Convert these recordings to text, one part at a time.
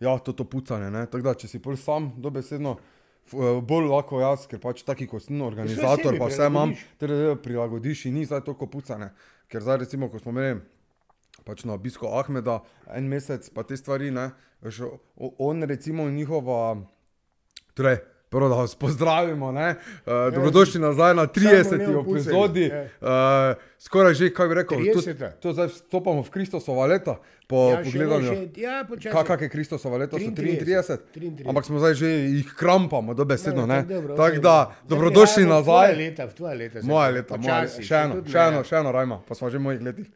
ja, to, to pucanje. ne. Tako da, če si pol sam dobesedno, eh, bolj lahko jaz, ker pač taki kot sem organizator, pa vse imam, ter prilagodiš in ni zdaj toliko pucanje. Ker zdaj recimo, ko smo imeli pač na obisku Ahmeda en mesec, pa te stvari, ne, o- on recimo njihova, torej, prvo da vas pozdravimo, ne, uh, dobrodošli nazaj na 30. ne opucaj, epizodi, ja. uh, skoraj že, kaj bi rekel, 30. to, zdaj vstopamo v Kristosova leta, po Ja, pogledanju. Ja. Kaj, kak je Kristosova leto? So 33. 33. Ampak smo zdaj že jih krampamo, dobesedno. No, ne. tako dobro, okej. da, Zdaj dobrodošli v nazaj. Leta, leta. pa leta, počasi, leta. Še eno, tudi še eno, še eno, Rajma, pa smo že v mojih letih.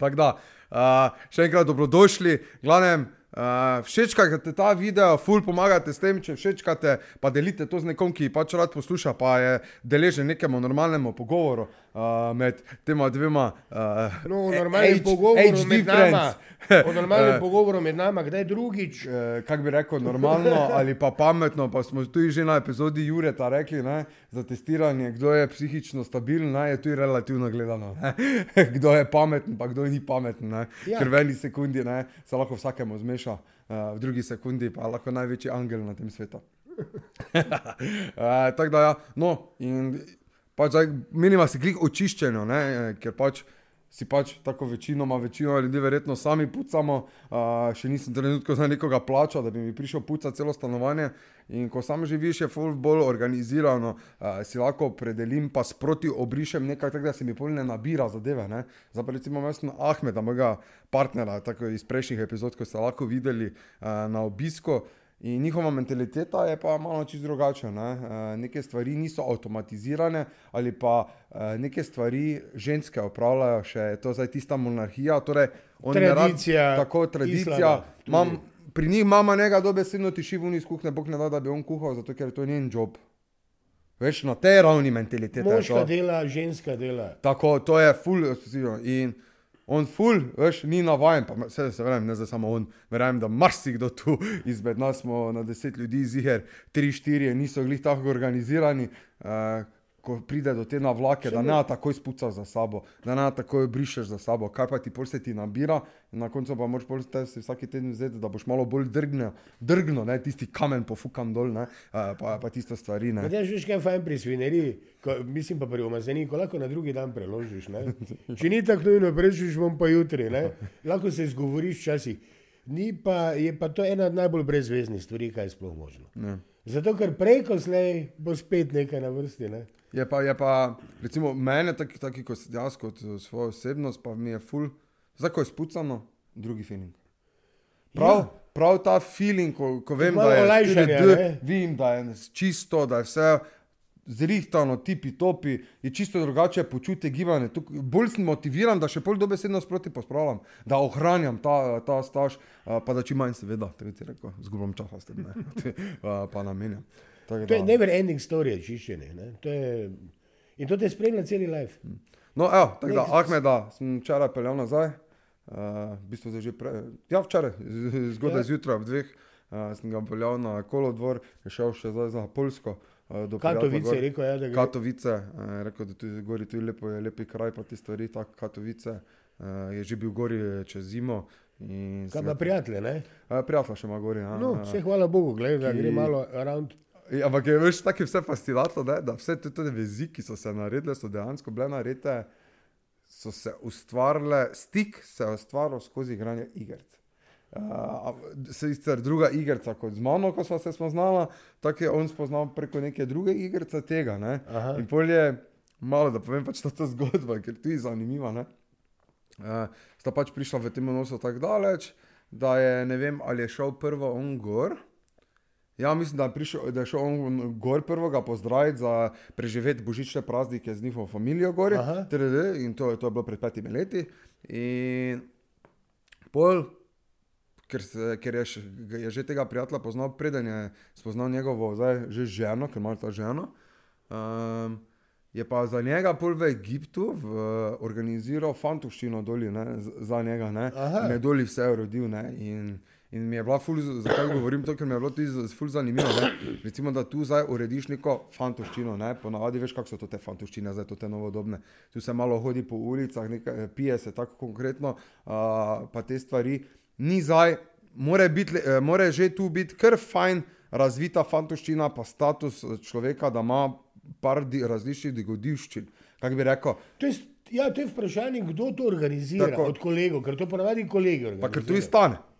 Tako da, uh, še enkrat dobrodošli. Glavnem, uh, všečkajte ta video, ful pomagate s tem, če všečkate, pa delite to z nekom, ki pač rad posluša, pa je deležen nekemu normalnemu pogovoru uh, med tema dvema. Uh, No, v normalnem pogovoru med nama. O normalnem Eh, pogovoru med nama, kdaj drugič. eh, kako bi rekel, normalno ali pa pametno. Pa smo tudi že na epizodi Jureta rekli, ne, za testiranje, kdo je psihično stabilen, ne, je tudi relativno gledano. Ne. Kdo je pameten, pa kdo ni pameten. Ne. Ja. Ker v eni sekundi ne, se lahko vsakemu zmeša, uh, v drugi sekundi pa lahko največji angel na tem svetu. uh, tako da, ja, no, in pač zdaj menima se klik očiščenja, ne, ker pač si pač tako večinoma, večino ljudi verjetno sami pucamo, uh, še nisem trenutno za nekoga plačal, da bi mi prišel pucati celo stanovanje. In ko sam živiš, je ful bolj organizirano, uh, si lahko opredelim, pa sproti obrišem nekaj, tako da se mi pol ne nabira zadeve. Ne? Zdaj pa recimo sem Ahmeda, mojega partnera, tako iz prejšnjih epizod, ko ste lahko videli uh, na obisku. In njihova mentaliteta je pa malo čisto drugačna. Ne? Uh, neke stvari niso avtomatizirane, ali pa uh, neke stvari ženske opravljajo, še je to zdaj tista monarhija. Torej, ne rad- Tradicija tako tradicija. islama. Mam, pri njih mama njega dobesedno tiši v iz kuhne, bog ne da, da bi on kuhal, zato ker je to njen job. Veš, na tej ravni mentalitete. je Moška dela, ženska dela. Tako, to je ful, in on ful, veš, ni navajen, pa vse se verjamem, ne zdaj samo on, verjamem, da marsikdo tu izmed nas smo na deset ljudi ziger, tri, štiri, niso glih tako organizirani. Uh, Ko pride do te navlake, da ne takoj spucaš za sabo, da ne takoj brišeš za sabo, kaj pa ti pol se ti nabira, in na koncu pa moraš pol si vsak teden vzeti, da boš malo bolj drgnil, drgno, ne, tisti kamen pofukan dol, ne, uh, pa, pa tiste stvari. Ne. Kaj že kaj fajn pri svineriji, ko, mislim pa pri umazaniku, lahko na drugi dan preložiš. Ne? Če ni tako nujno, prežiš bom pa jutri. Ne? Lahko se izgovoriš včasih. Ni pa, je pa to ena od najbolj brezveznih stvari, kaj je sploh možno. Ne. Zato, ker prej, ko slej, bo spet nekaj na vrsti. Ne? Je pa, je pa, recimo, mene, taki, taki kot jaz, kot eh, svojo osebnost, pa mi je ful, zdaj ko je spucano, drugi feeling. Prav, ja. prav ta feeling, ko, ko vem, da je olajšanja, TDD, ne? vem, da je čisto, da je vse zrihtano, tipi topi, je čisto drugače počutje gibanja. Tuk- Bolj sem motiviran, da še pol dobesedno sproti pospravljam, da ohranjam ta, ta staž, a, pa da čim manj, seveda, tako ti rekel, zgubam časa s tem, ne, A, pa namenjam. To je da- never ending story, je čiščenje. ne. To je- In to te spremlja cel life. No, evo, tako da, Nek- Ahmeda sem včeraj peljal nazaj, uh, v bistvu že pre, ja, včeraj, zgodaj Ja. zjutraj ob dveh, uh, sem ga peljal na kolodvor, je šel še zdaj za Polsko. Uh, Katovice je rekel, ja, da gre. Katovice, uh, rekel, da tudi gori tudi lepo, je lepi kraj, pa te stvari, tako Katovice. Uh, je že bil gori čez zimo. Kaj ima ga- prijatelje, ne? Uh, prijatelj še ima gori. Ja, No, uh, vse hvala Bogu, gledaj, da ki- gre malo around. Ja, Ampak je veš, tako je vse fascinantno, da vse te, te vezi, ki so se naredile, so dejansko bile narejene, so se ustvarile, stik se je ustvaril skozi igranje iger. Uh, sicer druga igrica kot z mano, ko smo se spoznala, tako je on spoznal preko neke druge igrice tega. Ne? Aha. In pol je malo, da povem pač to zgodbo, ker tu je zanimiva. Ne? Uh, sta pač prišla v tem odnosu tako daleč, da je ne vem, ali je šel prvo on gor. Ja, mislim, da je, prišel, da je šel on gor prvo ga pozdraviti za preživeti božične praznike z njihovo familijo gor. In to, je- to je bilo pred petimi leti. In pol, ker, se, ker je, še, je že tega prijatelja poznal, preden je spoznal njegovo zdaj, že ženo, ker ima ta ženo. Um, je pa za njega pol v Egiptu v, organiziral fantovščino ne, z- za njega. Ne, Aha. in je doli vse. Ne, in, in mi je bila ful, zakaj govorim to, ker mi je bilo tudi ful zanimivo. Ne. Recimo, da tu zdaj urediš neko fantovščino, ne, ponavadi veš, kako so to te fantovščine, zdaj to te novodobne. Tu se malo hodi po ulicah, nekaj, pije se tako konkretno, uh, pa te stvari. Ni zdaj more, biti, eh, more že tu biti kar fajn razvita fantoščina, pa status eh, človeka, da ima par di, različnih dogodivščin. Kako bi rekel? To je, ja, to je vprašanje, kdo to organizira Tako. od kolegov, ker to ponavadi kolegi Pa ker to organizirajo. je pa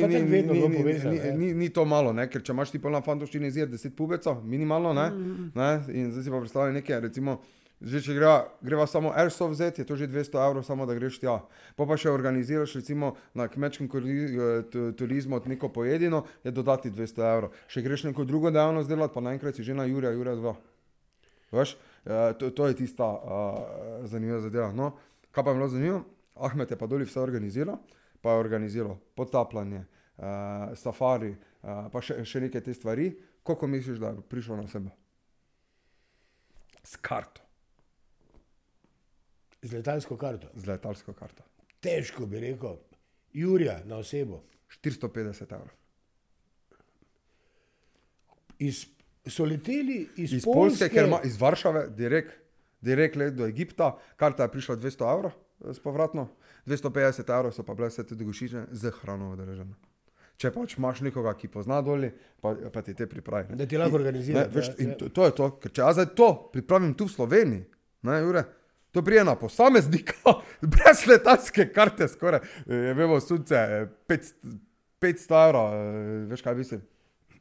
tako vedno bilo povezano, ni, ne. ni, ni to malo, ne? ker če imaš ti pa na fantoščini izjed 10 pubecov, minimalno, ne? Mm. ne? in zdaj si pa predstavljaj nekaj, recimo, že če greva, greva samo airsoft vzeti, je to že 200 evrov, samo da greš tja. Pa pa še organiziraš recimo na kmečkem eh, tu- turizmu od neko pojedino, je dodati 200 evrov. Še greš neko drugo dejavnost delati, pa naenkrat si že na Jurija, Jurija 2. Veš, eh, to, to je tista uh, zanimiva zadeva. No, kaj pa je bilo zanimivo? Ahmed je pa dolje vse organiziral, pa je organiziral potapljanje, uh, safari, uh, pa še, še neke te stvari. Koliko misliš, da je prišlo na sebe? S karto, Z letalsko karto. z letalsko karto. Težko bi rekel, Jurija na osebo. 450 evrov. Iz, so leteli iz, Iz Poljske, ker ima iz Varšave, direkt, direkt let do Egipta, karta je prišla 200 evrov, eh, s povratno, 250 evrov so pa bile vse te dolgošiče z hrano udeležene. Če pač imaš nekoga, ki pozna dolje, pa, pa ti te pripravi. ne. Da ti lahko organizira. Ne, veš, in to, to je to, ker če jaz zdaj to pripravim tu v Sloveniji, ne, Jure, to prije na posameznika, brez letalske karte, skoraj, eh, vemo, sunce, eh, 500 500 evrov, eh, veš kaj mislim.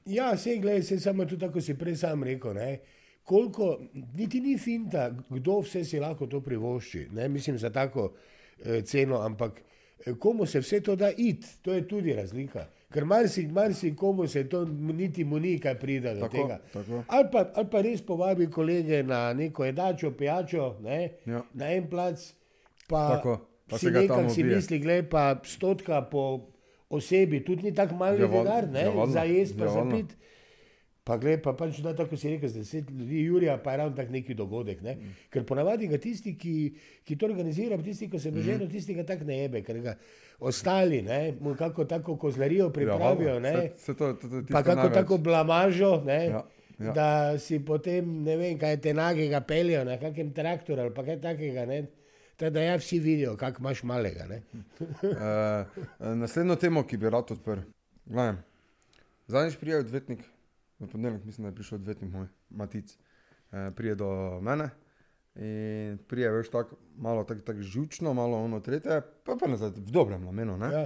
Ja, se gledaj, se samo tudi tako si prej sam rekel. Ne? Koliko, niti ni finta, kdo vse si lahko to privošči. Ne? Mislim za tako ceno, ampak eh, komu se vse to da iti, to je tudi razlika. Ker marsi, marsi komu se to niti mu ni kaj pride do Tako, tega. tako. Ali pa, ali pa res povabi kolege na neko edačo, pijačo, ne? Ja. na en plac, pa, Tako, pa si nekako si misli, gled pa stotka po osebi, tudi ni tako malo valjda, denar, za jesti pa za valjda. Pa gled, pa pač da tako si rekel, z deset ljudi, Jurija, pa je ravno tak neki dogodek. Ne? Mm. Ker ponavadi ga tisti, ki, ki to organizira, tisti, ki se boženo, Mm. tisti ga tako ne jebe, ker ga ostali, ne, mu kako tako kozlarijo pripravijo, Ja, ne. valjda, saj- saj to- to- to Pa kako največ. tako blamažo, ne, Ja, ja. da si potem, ne vem, kaj te nagega peljejo na kakem traktorju ali pa kaj takega. Ne. Tako da ja, vsi vidijo, kako imaš malega. Uh, naslednjo temo, ki bi rad odprl. Gledaj, Zadnjič prije odvetnik, v ponedeljek mislim, da je prišel odvetnik moj, Matic, uh, prije do mene in prije, veš, tako malo tako tak žučno, malo ono tretje, pa pa ne zdaj v dobrem namenu. Ne? Ja.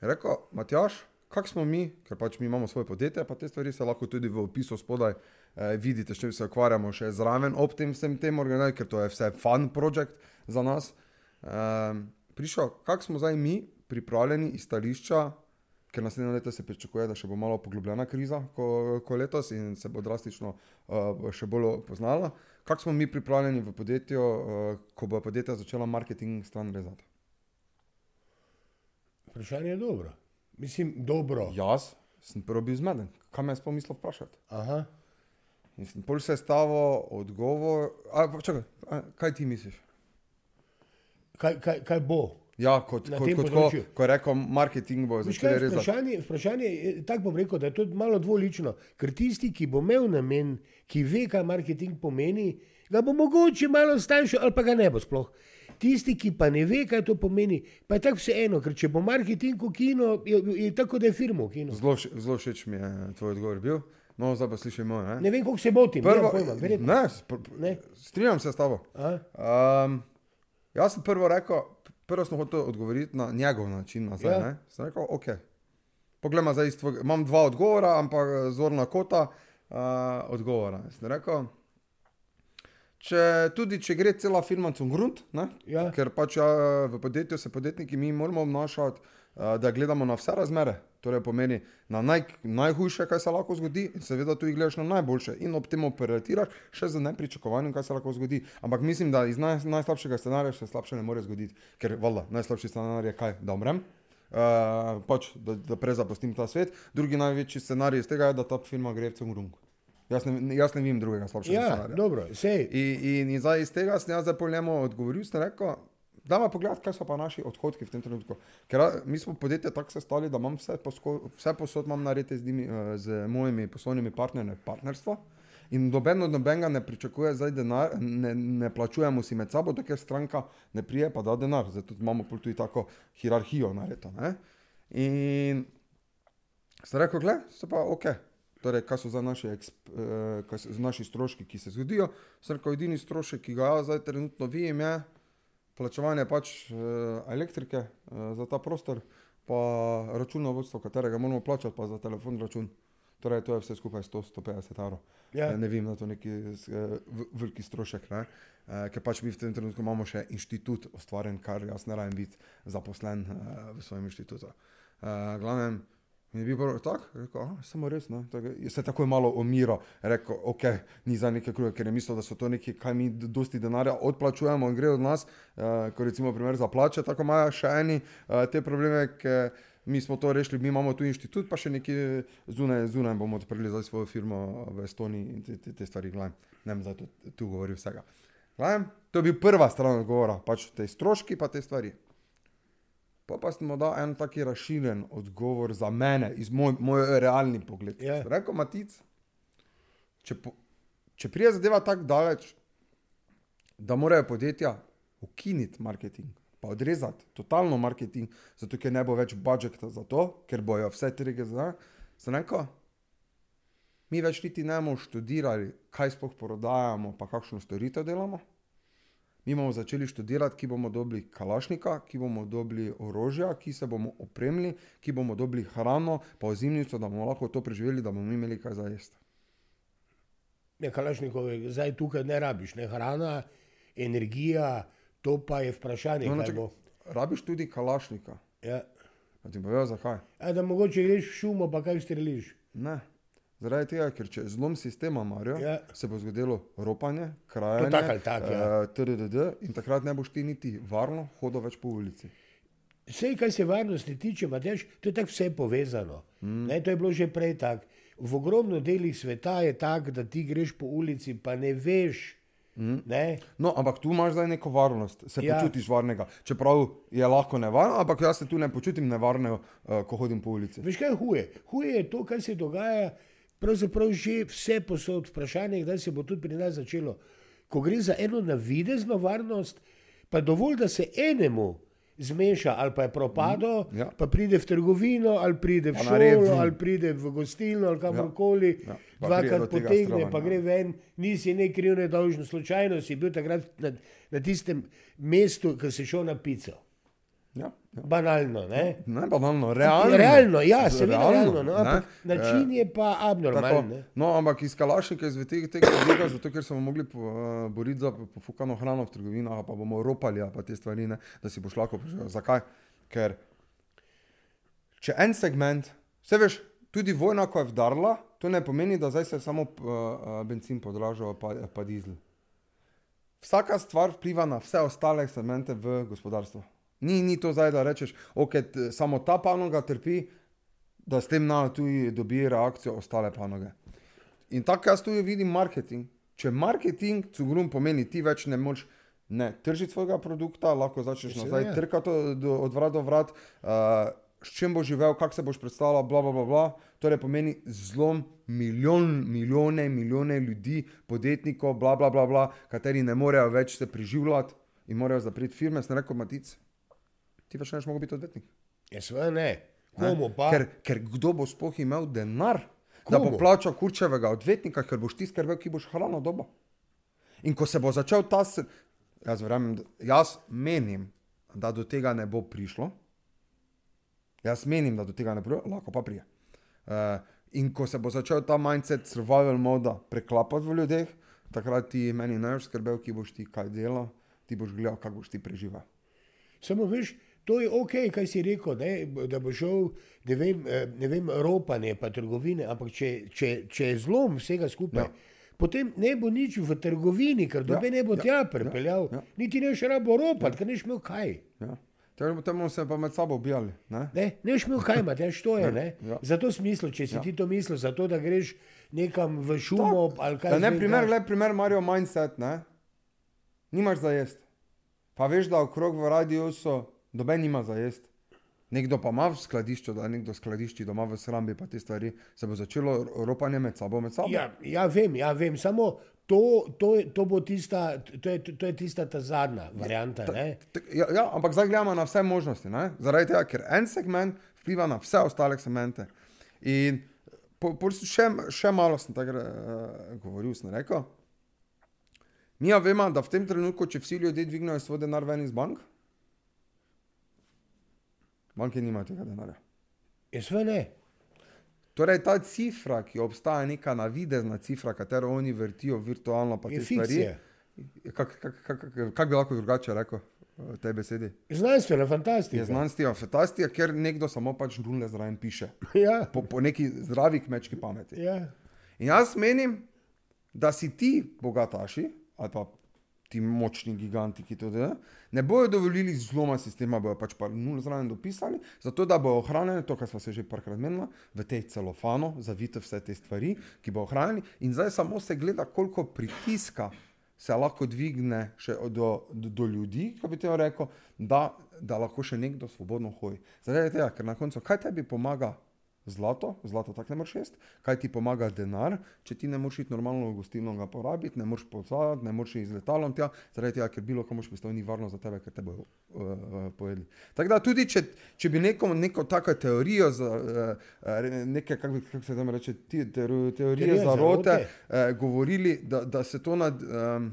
Je rekel, Matjaš, kak smo mi, ker pač mi imamo svoje podjetje, pa te stvari se lahko tudi v opisu spodaj eh, vidite, če se ukvarjamo še zraven ob tem vsem tem organizacijam, ker to je vse fun project za nas. Um, prišel, kak smo zdaj mi pripravljeni iz stališča, ker naslednje leto se pričakuje, da še bo malo poglobljena kriza, ko, ko letos in se bo drastično uh, še bolj poznala. Kak smo mi pripravljeni v podjetju, uh, ko bo podjetje začela marketing stran rezati? Vprašanje je dobro. Mislim, dobro. Jaz sem prvi bil zmeden, kaj me je sploh mislil vprašati. Aha. In sem pol sestavo odgovor. A, čakaj, a, kaj ti misliš? Kaj, kaj, kaj bo? Ja, kot, Na kot, tem kot ko, področju. ko je rekel, marketing bo začel rezati. vprašanje, vprašanje je, tako bom rekel, da je to malo dvolično. Ker tisti, ki bo imel namen, ki ve, kaj marketing pomeni, ga bo mogoče malo stanjšal, ali pa ga ne bo sploh. Tisti, ki pa ne ve, kaj to pomeni, pa je tako vseeno, ker če bo marketing v kino, je, je tako, da je firma v kino. Zelo, zelo všeč mi je tvoj odgovor bil. No, zdaj pa slišim moj. Ne? Ne vem, koliko se motim, Prvo, nimam pojma, verjetno. ne, s- pr- Ne. strinjam se s tabo. Um, jaz sem prvo rekel, prvo sem hotel odgovoriti na njegov način nazaj. Ja. Ja. Sem rekel, ok. Poglejmo zdaj, tvojega- imam dva odgovora, ampak zorna kota uh, odgovora. Sem rekel, če, tudi če gre cela firma cum grunt, ne, Ja. ker pač ja, v podjetju se podjetniki mi moramo obnašati, da gledamo na vse razmere. Torej pomeni na naj, najhujše, kaj se lahko zgodi, in seveda tudi gledaš na najboljše in ob tem operatiraš še z nepričakovanjem, kaj se lahko zgodi. Ampak mislim, da iz naj, najslabšega scenarija še slabše ne more zgoditi, ker valjda najslabši scenarij je kaj, da umrem. Uh, pač, da, da prezapustim ta svet. Drugi največji scenarij iz tega je, da ta firma gre v cemurung. Jaz ne, jaz ne vidim drugega slabšega Ja, scenarija. dobro, sej. In, in, in zdaj iz tega sem jaz zdaj po njemu odgovoril, sem rekel, da me pogled, kaj so pa naši odhodki v tem trenutku. Ker mi smo podjetje tako sestavili, da imam vse, posko, vse posod imam narejene z, njimi, eh, z mojimi poslovnimi partnerji partnerstvo. In noben od nobenega ne pričakuje zdaj denar, ne, ne plačujemo si med sabo, dokler stranka ne prije pa da denar. Zato imamo tudi tako hierarhijo narejeno. ne. In sem rekel, gledaj, se pa ok. Torej, kaj so za naše, eksp, eh, kaj so naši stroški, ki se zgodijo. Sem rekel, edini strošek, ki ga jaz zdaj trenutno vidim, je plačevanje pač eh, elektrike eh, za ta prostor, pa računovodstvo, katerega moramo plačati, pa za telefon račun. Torej, to je vse skupaj 100-150 evrov. Ja. Ne vem, da je to neki eh, veliki strošek, ne? Ker pač mi v tem trenutku imamo še inštitut ustvarjen, kar jaz ne rabim biti zaposlen v svojem inštitutu. Glavnem, mi je bil prvo tak, rekel, ah, samo res, ne. Tako, se takoj malo omiro, rekel, ok, ni za neke kruhe, ker je mislil, da so to neki, kaj mi dosti denarja odplačujemo in gre od nas, eh, kot recimo primer za plače, tako imajo še eni eh, te probleme, ker mi smo to rešili, mi imamo tu inštitut, pa še neki zunaj, zunaj bomo odprli za svojo firmo v Estoniji in te, te, te stvari, glavim, ne vem, zato tu govori vsega. Glavim, to je bil prva stran odgovora, pač te stroški, pa te stvari. Pa pa smo da en taki razširjen odgovor za mene, iz moj, moj realni pogled. Sem Rekel Matic, če, po, če prije zadeva tako daleč, da morajo podjetja ukiniti marketing, pa odrezati totalno marketing, zato ker ne bo več budžeta za to, ker bojo vse trige za. Sem rekel, mi več niti ne bomo študirali, kaj sploh prodajamo, pa kakšno storitev delamo. Mi bomo začeli študirati, ki bomo dobili kalašnika, ki bomo dobili orožja, ki se bomo opremili, ki bomo dobili hrano, pa ozimnico, da bomo lahko to preživeli, da bomo imeli kaj za jesti. Ne, Kalašnikove, zdaj tukaj ne rabiš, ne hrana, energija, to pa je vprašanje, No, no, bo. rabiš tudi kalašnika. Ja. Da ti bojo zakaj? A da mogoče greš v šumo, pa kaj streliš. Ne. Zaradi tega, ker če zlom sistema Marijo, Ja. se bo zgodilo ropanje, krajanje, tak ali tak, ja. TDD in takrat ne boš ti niti varno hodil več po ulici. Vse, kar se varnosti tiče, Mateš, to je tako vse povezano. Mm. Ne, to je bilo že prej tako. V ogromno delih sveta je tako, da ti greš po ulici, pa ne veš. Mm. Ne? No, ampak tu imaš zdaj neko varnost, se Ja. ja. počutiš varnega. Čeprav je lahko nevarno, ampak jaz se tu ne počutim nevarno, uh, ko hodim po ulici. Veš, kaj je huje? Huje je to, kar se dogaja, pravzaprav že vse posod. Vprašanje je, kdaj se bo tudi pri nas začelo. Ko gre za eno navidezno varnost, pa dovolj, da se enemu zmeša, ali pa je propado, Mm, ja. pa pride v trgovino, ali pride v Pa šolo, vun. ali pride v gostilno, ali kamorkoli, Ja. Pride dvakrat potegne, strovanja. pa gre ven, nisi ne kriv, ne dolžen, slučajno si bil takrat na, na tistem mestu, ki si šel na pico. Banalno, ne? Ne banalno, realno. Realno, ja, seveda realno, realno no, ne. ampak način Eh, je pa abnormalen. no, ampak iz Kalašnika, iz tega, tega vidika, zato ker smo mogli po, uh, boriti za pofukano hrano v trgovinah, pa bomo ropali, pa te stvari, ne, da si boš lahko prišel. Zakaj? Ker če en segment, vse veš, tudi vojna, ko je vdarla, to ne pomeni, da zdaj se je samo uh, uh, benzin podražil, pa, pa dizel. Vsaka stvar vpliva na vse ostale segmente v gospodarstvu. Ni, ni to zdaj, da rečeš, ok, t, samo ta panoga trpi, da s tem na tuji dobi reakcijo ostale panoge. In tako jaz tu vidim marketing. Če marketing, cugrum pomeni, ti več ne moš ne tržiti svojega produkta, lahko začneš nazaj trkati od, vrat do vrat, uh, s čim boš živel, kako se boš predstavljal, bla, bla, bla, bla. Torej pomeni zlom milijon, milijone, milijone ljudi, podjetnikov, bla, bla, bla, bla, kateri ne morejo več se preživljati in morajo zapreti firme. Sem rekel, matic, ti več ne boš mogel biti odvetnik. Ja, seveda ne. Komu pa? Ker, ker kdo bo sploh imel denar, da bo Komu? plačal kurčevega odvetnika, ker boš ti skrbel, ki boš hrano dobo. In ko se bo začel ta, jaz, verjamem, jaz menim, da do tega ne bo prišlo. Jaz menim, da do tega ne bo, lahko pa prije. Uh, in ko se bo začel ta mindset survival moda preklapati v ljudeh, takrat ti meni ne boš skrbel, ki boš ti kaj delal, ti boš gledal, kako boš ti preživel. Samo veš, to je ok, kaj si rekel, ne, da bo šel, ne vem, eh, ne vem ropanje, pa trgovine, ampak če, če, če je zlom vsega skupaj. Ja. Ja. Potem ne bo nič v trgovini, ker Ja, dobe ne bo ja, tja ja, pripeljal, ja. niti ne boš rabo ropati, ker neš imel kaj. Ja. Bomo se pa med sabo ubijali. Ne? Ne, ne boš imel kaj, imati, to je. Ne? ja. Zato smisel, če si Ja. ti to mislil, zato da greš nekam v šumo ali kaj. Da ne, zdaj, primer, gled, primer Mario Mindset, ne? Nimaš za jesti. Pa veš, da okrog v radiusu doben nima za jesti. Nekdo pa ima v skladišču, da nekdo skladišči doma v shrambi, pa te stvari, se bo začelo ro- ropanje med sabo, med sabo. Ja, ja, vem, ja, vem, samo to, to, to bo tista, to je, to je tista ta zadnja varianta. Ne? T- Ja, ja, ampak zdaj gledamo na vse možnosti. Ne? Zaradi tega, ker en segment vpliva na vse ostale segmente. In po, po, še, še malo sem takrat uh, govoril, sem rekel. Mi ja vemo, da v tem trenutku, če vsi ljudje dvignejo svoj denar ven iz bank, banke nimajo tega denarja. Jaz ve ne. Torej, ta cifra, ki obstaja, neka navidezna cifra, katero oni vrtijo virtualno, pa Je te stvari. fikcija. Kako kak, kak, kak, bi lahko drugače rekel v tej besedi? Znanstvena fantastika. Je znanstvena fantastika, ker nekdo samo pač nule zraven piše. Ja, Po, po neki zdravi kmečki pameti. ja. In jaz menim, da si ti bogataši ali pa ti močni giganti, ki to delajo, ne bodo dovolili zloma sistema, bojo pač pa nul zraven dopisali, zato da bo ohranjeno to, kar smo se že parkrat menili, v tej celofano, zavite vse te stvari, ki bo ohranjeni. In zdaj samo se gleda, koliko pritiska se lahko dvigne še do, do, do ljudi, ko bi te rekel, da, da lahko še nekdo svobodno hoji. Zaradi tega, ker na koncu, kaj tebi pomaga zlato, zlato tako ne moreš jesti, kaj ti pomaga denar, če ti ne moreš iti normalno v gostilno ga porabiti, ne moreš posaditi, ne moreš iti z letalom tja, zaradi tega, ker bilo komu pristojno ni varno za tebe, ker te bojo uh, uh, pojedli. Tako da tudi, če, če bi neko, neko tako teorijo, za, uh, neke, kako kak se tam reče, ti, teori, teorije Teorije zarote, zarote. uh, govorili, da, da se to nad, um,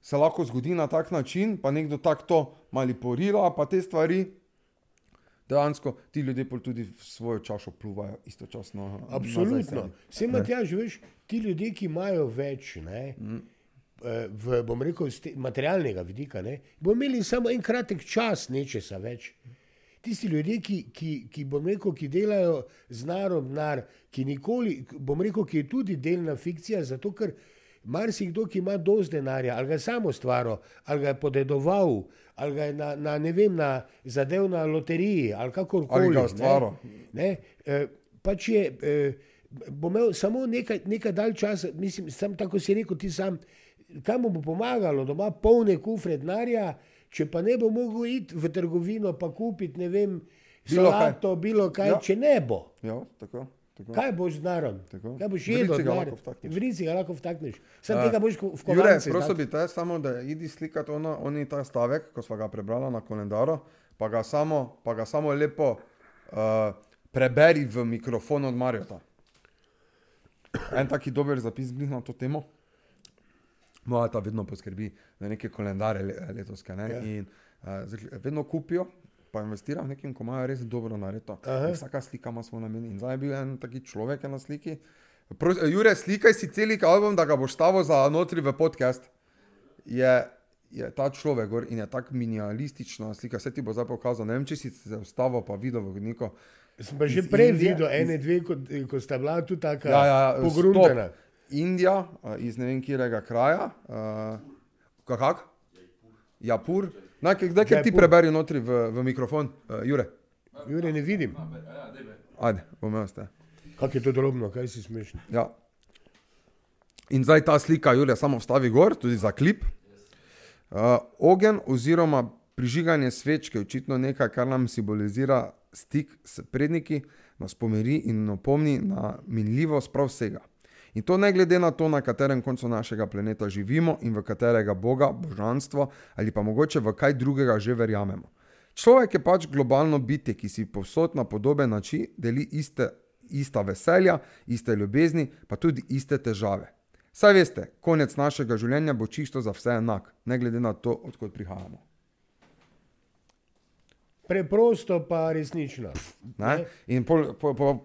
se lahko zgodi na tak način, pa nekdo tako to manipulira, pa te stvari. Dejansko ti ljudje tudi svojo čašo pluvajo istočasno. Absolutno. Vse Matjaž, veš, ti ljudje, ki imajo več, ne, eh, v, bom rekel, z te- materialnega vidika, ne, bodo imeli samo en kratek čas nečesa več. Tisti ljudje, ki, ki, ki, rekel, ki delajo z narodnar, ki nikoli, bom rekel, ki je tudi delna fikcija, zato ker marsikdo, ki ima dosti denarja, ali ga je samo ustvaril, ali ga je podedoval, ali ga je na, na ne vem, na zadev na loteriji, ali kakorkoli. Ali ga je ne. ustvaril. Ne, eh, pač je, eh, bo imel samo nekaj, nekaj dalj časa, mislim, sam tako si rekel, ti sam, kam mu bo pomagalo, da ima polne kufre denarja, če pa ne bo mogel iti v trgovino pa kupiti, ne vem, Bilo kaj. solato, bilo kaj, ja. če ne bo. Ja, tako, tako. Kaj boš z narom? Tako. Kaj boš jedel? rici ga denar? lahko vtakneš. V rici ga lahko vtakneš. Sam tega boš v Jure, kovance. prosil dati. bi te samo, da idi slikati ono, oni ta stavek, ko smo ga prebrali na kalendaru, pa ga samo, pa ga samo lepo uh, preberi v mikrofon od Marjota. En taki dober zapis glih na to temo. Moja ta vedno poskrbi za neke kalendare le, letovske. Ne? Ja. In uh, vedno kupijo, pa investirajo v nekim, ko imajo res dobro. In Vsaka slika ima svoj namen. In zdaj je bil en taki človek na sliki. Pros, Jure, slikaj si cel album, da ga boš stavil za notri v podcast. Je, je ta človek gor in je tako minimalistična slika, vse ti bo zdaj pokazal. Ne vem, če si se ustavil, pa videl v neko. Sem pa že prej Indije, videl ene, dve, ko, ko sta bila tu tako Ja, ja, pogruntana. stop. Indija, uh, iz ne vem kjerega kraja. Uh, kak? Japur. Naj, kdaj, ker ti preberi notri v, v mikrofon, uh, Jure. Jure, ne vidim. Ajde, bom jaz te. Kako je to drobno, kaj si smešen. Ja. In zdaj ta slika, Julija, samo vstavi gor, tudi za klip. Uh, ogen oziroma prižiganje svečke je očitno nekaj, kar nam simbolizira stik s predniki, nas pomiri in opomni na minljivost prav vsega. In to ne glede na to, na katerem koncu našega planeta živimo in v katerega Boga, božanstvo ali pa mogoče v kaj drugega že verjamemo. Človek je pač globalno bitje, ki si povsod na podoben način deli iste, ista veselja, iste ljubezni, pa tudi iste težave. Saj veste, konec našega življenja bo čisto za vse enak, ne glede na to, odkot prihajamo. Preprosto pa resnično. Ne? In pol, pol, pol,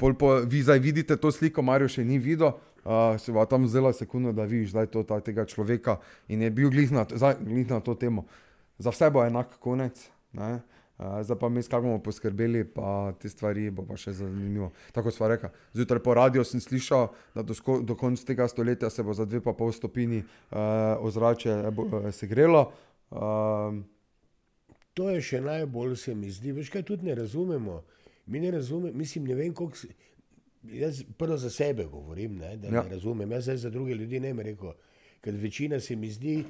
pol, pol, vi zdaj vidite to sliko, Marijo še ni videl. Uh, se bo tam vzela sekunda, da vidiš zdaj to, ta, tega človeka in je bil glih na, zdaj, glih na to temo. Za vse bo enak konec, ne? uh, zdaj pa mi, kako bomo poskrbeli, pa te stvari bo pa še zanimivo. Tako sva rekla. Zjutraj po radiju sem slišal, da do, sko, do konca tega stoletja se bo za dve pa pol stopini uh, ozračje bo, uh, segrelo. Uh, To je še najbolj, se mi zdi. Veš, kaj tudi ne razumemo. Mi ne razumemo, mislim, ne vem, koliko. se- Jaz prvo za sebe govorim, ne, da ja. Ne razumem. Jaz za druge ljudi ne bi rekel, ker večina se mi zdi,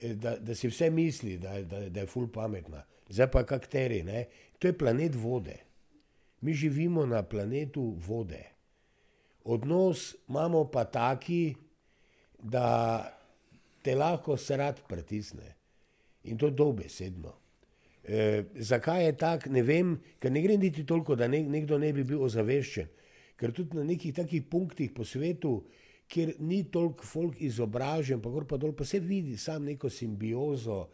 eh, da, da si vse misli, da, da, da je ful pametna. Zdaj pa kakteri, ne. To je planet vode. Mi živimo na planetu vode. Odnos imamo pa taki, da te lahko srat pritisne. In to dobesedno. E, zakaj je tako, ne vem, ker ne gre niti toliko, da ne, nekdo ne bi bil ozaveščen. Ker tudi na nekih takih punktih po svetu, kjer ni toliko folk izobražen, pa gor pa dol, pa se vidi sam neko simbiozo.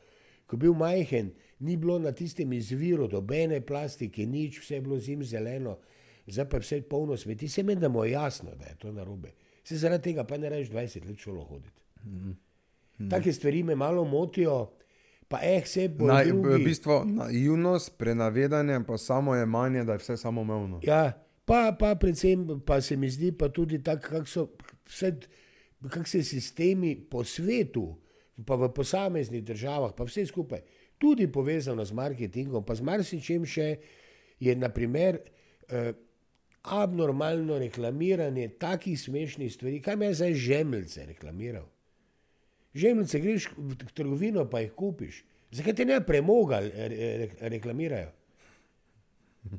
Ko bil majhen, ni bilo na tistem izviru dobene plastike, nič, vse je bilo zim zeleno, zdaj pa je vse polno smeti. Se meni, da mu je jasno, da je to narobe. Se zaradi tega pa ne rečeš 20 let šolo hoditi. Mm -hmm. Take stvari me malo motijo, pa eh, vse bo. Na, v bistvu naivnost, prenavedanje, pa samo je manje, da je vse samoumevno. Ja, pa, pa predvsem pa se mi zdi pa tudi tako, kako so vse, kak se sistemi po svetu, pa v posameznih državah, pa vse skupaj, tudi povezano z marketingom, pa z marsičem še, je naprimer eh, abnormalno reklamiranje takih smešnih stvari. Kaj me je zdaj žemljice reklamiral? Žemljice greš v trgovino, pa jih kupiš. Zakaj te ne premoga re, re, reklamirajo?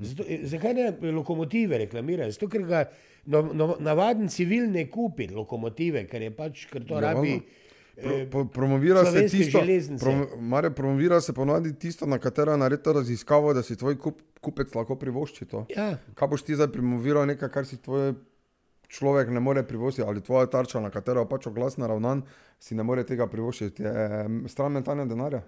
Zato, zakaj ne lokomotive reklamirajo? Zato, ker ga no, no, navaden civil ne kupi lokomotive, ker je pač, ker to Ja, rabi. Pro, eh, po, promovira se tisto, prom, Mare, promovira se ponovadi tisto, na katero je naredila raziskavo, da si tvoj kup, kupec lahko privošči to. Ja, Kaj boš ti zdaj promoviral, nekaj, kar si tvoj človek ne more privoščiti, ali tvoja tarča, na katero pač oglas naravnan, si ne more tega privoščiti. Em, stran metanja denarja.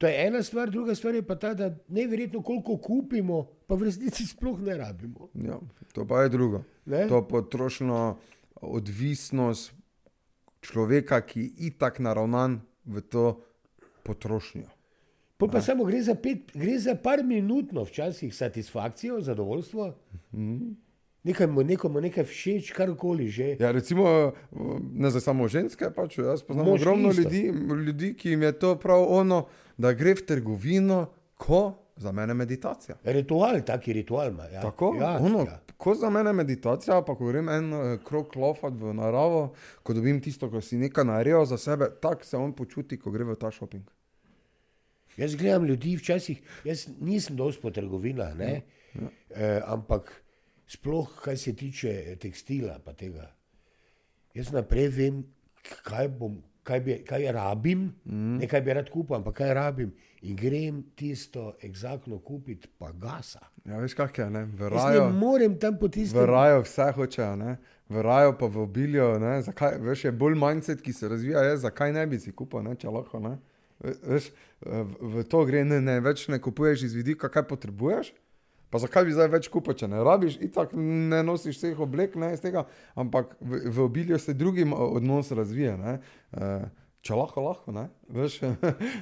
to je ena stvar, druga stvar je pa ta, da neverjetno koliko kupimo, pa v resnici sploh ne rabimo. Ja, to pa je drugo. Ne? To potrošno odvisnost človeka, ki je itak naravnan v to potrošnjo. Pol pa samo gre za, pet, gre za par minutno včasih satisfakcijo, zadovoljstvo. Nekaj mu nekomu nekaj všeč, karkoli že. Ja, recimo, ne za samo ženske, pač jaz poznam Moški ogromno isto. ljudi, ljudi, ki jim je to prav ono, da gre v trgovino, ko za mene meditacija. Ritual, taki ritual ima. Ja. Tako, ja, ono, ja. ko za mene meditacija, pa ko grem en eh, krok lofat v naravo, ko dobim tisto, ko si nekaj naredil za sebe, tako se on počuti, ko gre v ta šoping. Jaz gledam ljudi včasih, jaz nisem dosti po trgovinah, ne, ja, ja. Eh, ampak sploh, kar se tiče tekstila, pa tega. Jaz naprej vem, kaj, bom, kaj, bi, kaj rabim, mm. ne kaj bi rad kupil, ampak kaj rabim. In grem tisto eksaktno kupiti, pa gasa. Ja, veš, kak je, ne? V raju, ne morem tam po v raju vse hočejo, ne? V raju pa v obilju, ne? Zakaj, veš, je bolj mindset, ki se razvija, je, zakaj ne bi si kupil, ne? Če lahko, ne? Ve- Veš, v, v to gre, ne, ne, več ne kupuješ iz vidika, kaj potrebuješ, pa zakaj bi zdaj več kupil, če ne rabiš, itak ne nosiš vseh oblek, ne, iz tega, ampak v, v obilju se drugim odnos razvija, ne? Eh, Če lahko, lahko, ne? Veš,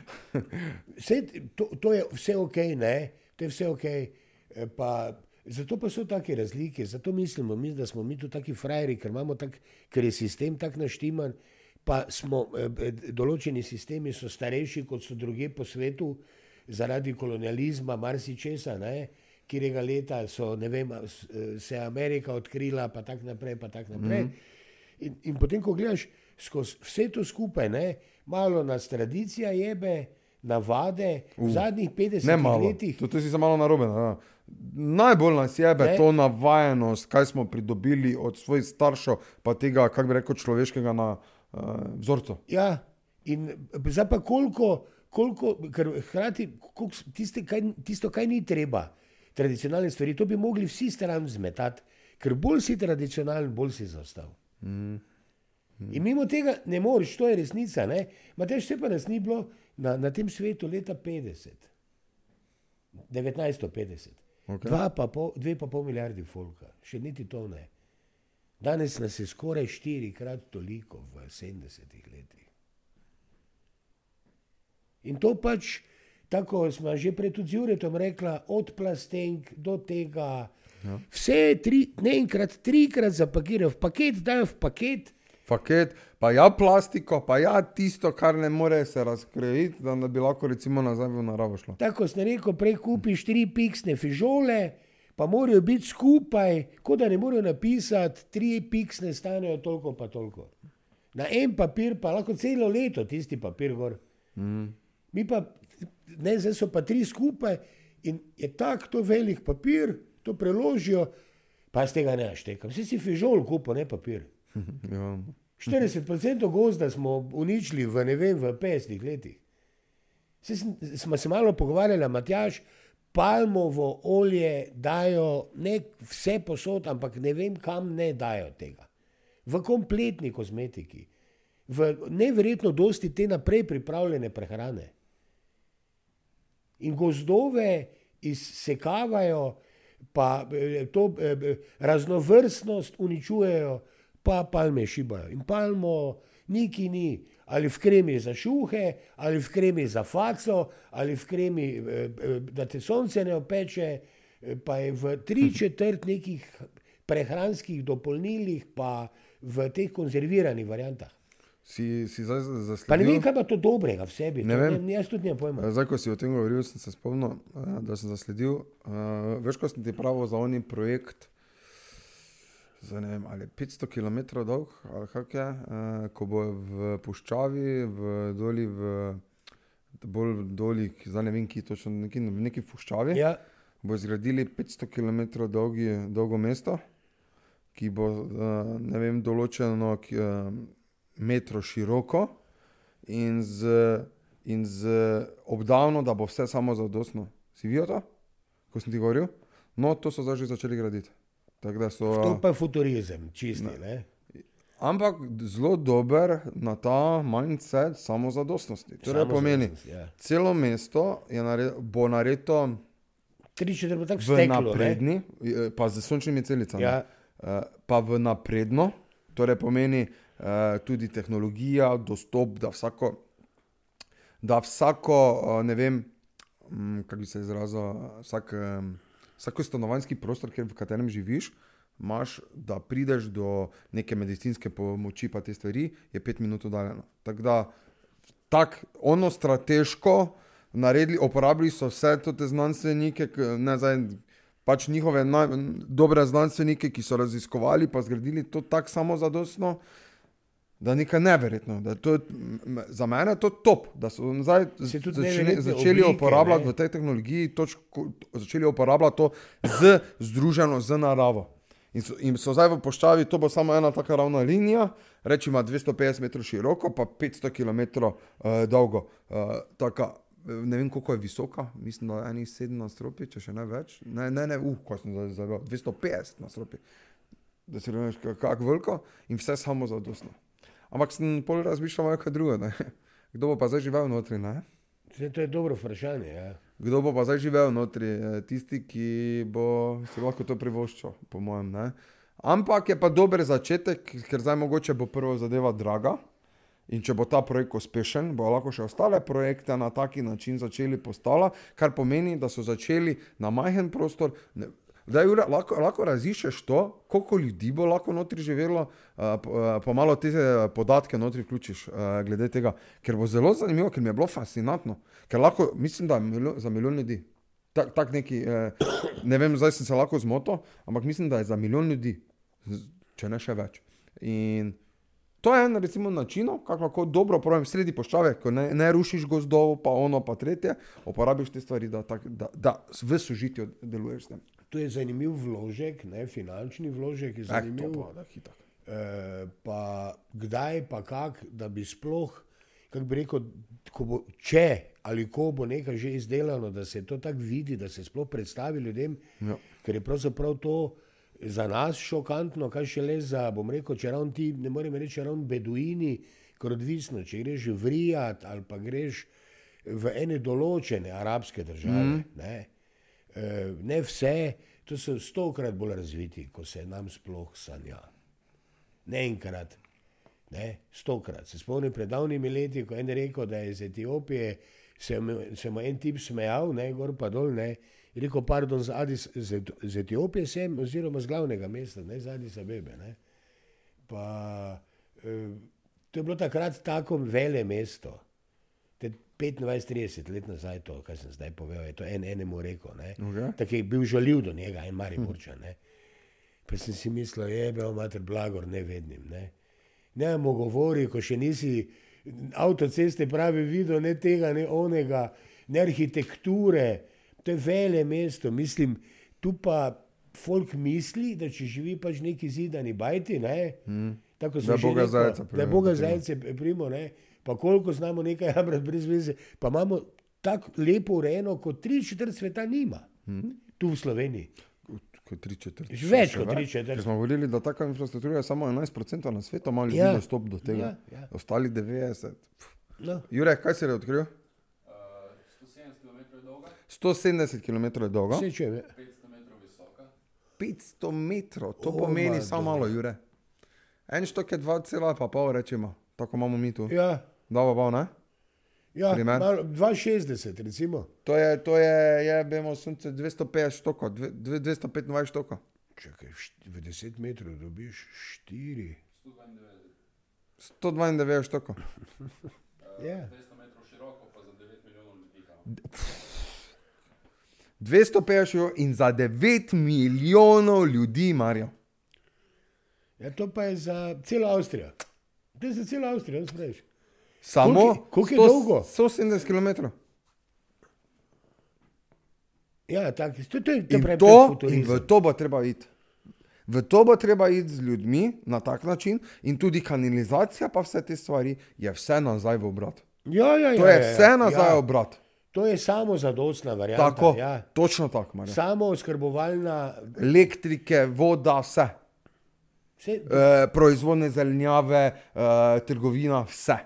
Vse, to, to je vse ok, ne? to je vse ok. eh, Pa, zato pa so take razlike, zato mislimo, mi, da smo mi tu taki frajeri, ker, tak, ker je sistem tako naštiman. Pa smo, eh, eh, določeni sistemi so starejši, kot so druge po svetu, zaradi kolonializma, marsičesa, ne, kjerega leta so, ne vem, eh, se je Amerika odkrila, pa tako naprej, pa tako naprej. Mm -hmm. in, in potem, ko gledaš skozi vse to skupaj, ne, malo nas tradicija jebe, navade, v zadnjih 50 ne malo, letih. to, to si se malo narobe. Ne? Najbolj nas jebe Ne. to navajenost, kaj smo pridobili od svojih staršev, pa tega, kako bi rekel, človeškega na uh, vzorcu. Ja, in zdaj pa koliko, koliko ker hkrati tiste, kaj, tisto, kaj ni treba, tradicionalne stvari, to bi mogli vsi stran zmetati, ker bolj si tradicionalen, bolj si zastav. Mm. In mimo tega ne moreš, to je resnica. Matej, vse pa nas ni bilo na, na tem svetu leta 50, 1950. Okej. Dva pa pol, dve pa pol milijardi folka, še niti to ne. Danes nas je skoraj štirikrat toliko v 70-ih letih. In to pač, tako smo že pred Juretom rekla, od plastenk do tega. Ja. Vse tri, ne enkrat, trikrat zapakirajo v paket, dajo v paket. Paket, pa ja plastiko, pa ja tisto, kar ne more se razkrojiti, da bi lahko recimo nazaj v naravo šlo. Tako sem rekel, prej kupiš tri piksne fižole, pa morajo biti skupaj, kot da ne morejo napisati, tri piksne stanejo toliko pa toliko. Na en papir pa lahko celo leto tisti papir gor. Mm. Mi pa, ne, zdaj so pa tri skupaj in je tako to velik papir, to preložijo, pa z tega ne naštekam. Vsi si fižol kupo, ne papir. Ja. 40% gozda smo uničili v, ne vem, v 50 letih. Sem- Smo se malo pogovarjali, Matjaš, palmovo olje dajo ne vse posod, ampak ne vem, kam ne dajo tega. V kompletni kozmetiki, v neverjetno dosti te naprej pripravljene prehrane. In gozdove izsekavajo, pa eh, to eh, raznovrstnost uničujejo, pa palme šibajo. In palmo niki ni, ali v kremi za šuhe, ali v kremi za faco, ali v kremi, da te sonce ne opeče, pa je v tri četrt nekih prehranskih dopolnilih, pa v teh konzerviranih variantah. Si, si zdaj zasledil? Pa ne vem, kaj pa to dobrega v sebi. Ne vem. Ne, jaz tudi nimam pojma. Eh, Zdaj, ko si o tem govoril, sem se spomnil, eh, da sem zasledil. Uh, veš, ko sem ti pravil za oni projekt, za ne vem, ali je 500 km dolg, ali kak je, uh, ko bo v puščavi, v doli, v bolj doli, zdaj ne vem, ki točno, neki, v neki puščavi, ja. Ja, bo zgradili 500 km dolgi, dolgo mesto, ki bo, uh, ne vem, določeno ki, uh, metro široko in z, in z obdavno, da bo vse samo zadostno. Si videl to, ko sem ti govoril? No, to so zdaj že začeli graditi. So, to pa je futurizem, čisti. Ne. ampak zelo dober na ta mindset samozadostnosti. Torej Samo pomeni, Ja. celo mesto nared, bo naredo Tri četrt tako v steklo. ne. napredni, eh, pa z sončnimi celicami. Ja. Eh, pa v napredno, torej pomeni tudi tehnologija, dostop, da vsako, da vsako uh, ne vem, um, kako bi se izrazil, vsak, vsako stanovanjski prostor, v katerem živiš, imaš, da prideš do neke medicinske pomoči, pa te stvari, je pet minut oddaljeno. Tako da, tako ono strateško naredili, uporabili so vse te znanstvenike, ne zdaj. Pač njihove naj, dobre znanstvenike, ki so raziskovali, pa zgradili to tako samozadostno, da je nekaj neverjetno. da je To, za mene je to top, da so zdaj Se začeli, začeli oblike, uporabljati ne. v tej tehnologiji, točko, začeli uporabljati to z, združeno z naravo. In so, in so zdaj v poščavi, to bo samo ena taka ravna linija, rečemo 250 metrov široko, pa 500 km uh, dolgo. Uh, taka, ne vem, koliko je visoka, mislim, da je enih 17 stropi, če še ne več. Ne, ne, ne, uh, ko sem zdaj zavedal, 250 na stropi. Da si rečeš, kako veliko in vse samo zadostno. Ampak sem pol razmišljal malo kaj drugo. Ne? Kdo bo pa zdaj živel notri? Ne? Saj To je dobro vprašanje. Ja. Kdo bo pa zdaj živel notri? Eh, Tisti, ki bo si lahko to privoščil, po mojem. Ne? Ampak je pa dober začetek, ker zdaj mogoče bo prva zadeva draga. In če bo ta projekt uspešen, bo lahko še ostale projekte na taki način začeli postavljati, kar pomeni, da so začeli na majhen prostor. Da, Jure, lahko, lahko raziščeš to, koliko ljudi bo lahko notri živelo, uh, pa, pa malo te eh, podatke notri vključiš, glede tega, ker bo zelo zanimivo, ker mi je bilo fascinantno. Ker lahko, mislim, da milijon, za milijon ljudi. Tak, tak neki, eh, ne vem, zdaj sem se lahko zmotil, ampak mislim, da je za milijon ljudi, če ne še več. In to je en recimo, način, kako lahko dobro uporabim sredi poščave, ko ne, ne rušiš gozdov, pa ono, pa tretje, uporabiš te stvari, da, tak, da, da v sožitju deluješ s tem. To je zanimiv vložek, ne, finančni vložek je Eh, zanimiv. pa, da. Eh, pa kdaj, pa kak, da bi sploh, kako bi rekel, bo, če ali ko bo nekaj že izdelano, da se to tako vidi, da se sploh predstavi ljudem, Ja. ker je pravzaprav to za nas šokantno, kaj še le za, bom rekel, če ravno ti, ne morem reči, ravno beduini, ker odvisno, če greš v Rijad ali pa greš v ene določene arabske države, mm. Eh, ne vse, to so stokrat bolj razviti, kot se nam sploh sanja. Ne enkrat, ne, stokrat. Se spomnim pred davnimi leti, ko je en rekel, da je iz Etiopije, se mu- en tip smejal, ne, gor pa dol, ne, je rekel, pardon, z, Adis, z, z Etiopije sem, oziroma z glavnega mesta, ne, z Adis Abebe, ne. Pa, eh, to je bilo takrat tako vele mesto. Te 25-30 let nazaj, to, kar sem zdaj povedal, je to en, enemu rekel. ne. Okej. Tako je bil žaljiv do njega, en mari morča. Ne. Pa sem si mislil, je bil mater blagor nevednim. Ne, ne mu govori, ko še nisi avtoceste pravi videl, ne tega, ne onega, ne arhitekture. To je vele mesto, mislim, tu pa folk misli, da če živi pač neki zidani bajti, ne, mm. tako so je zajca da je Boga zajce primo, ne, pa koliko znamo nekaj jamrati brez veze, pa imamo tako lepo urejeno, kot tri četrt sveta nima. Mhm. Tu v Sloveniji. Kot tri četrt. Že več kot tri četrt. Ker smo govorili, da taka infrastruktura je samo 11% na svetu, ima ljudi Ja. dostop do tega. Ja, ja. Ostali 90. Pff. No. Jure, kaj si je odkril? 170 km je dolga, Vse če je. 500 metrov, to O, pomeni samo malo, Jure. En štok je 2,5, rečemo, tako imamo mi tu. Ja, Dobro, bo, ne? ja Primer. malo, 260, recimo. To je, to je, je vemo, sunce 250 štokov, dve- dve- 225 štokov. Čakaj, v št- v 10 metrov dobiš 4. 192 štokov. Ja. 250 in za 9 milijonov ljudi, Marijo. ja, to pa je za celo Avstrijo. To je za celo Avstrijo, spraviš. Samo Koliko- je dolgo? 170 km. Ja, tako, to, to je to In, to, in v to bo treba iti. V to bo treba iti z ljudmi na tak način, in tudi kanalizacija, pa vse te stvari, je vse nazaj v obrat. Ja, ja, ja, To je ja, ja. vse nazaj v Ja, obrat. to je samo zadostna varianta. Tako, Ja. točno tako, Marijo. Samo oskrbovalna. Elektrike, voda, vse. Vse, E, proizvodne zelenjave, e, trgovina, vse.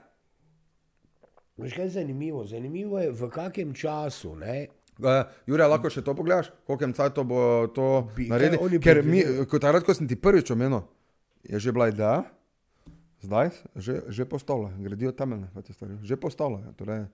Veš, kaj je zanimivo? Zanimivo je, v kakem času. Ne? Uh, Jure, lahko še to pogledaš, koliko bo to Bi- kaj naredil? oni Ker mi, kot takrat, ko sem ti prvič omenil, je že bila ideja, zdaj že, že postavlja, gradijo temeljne stvari, že postavljajo. Torej,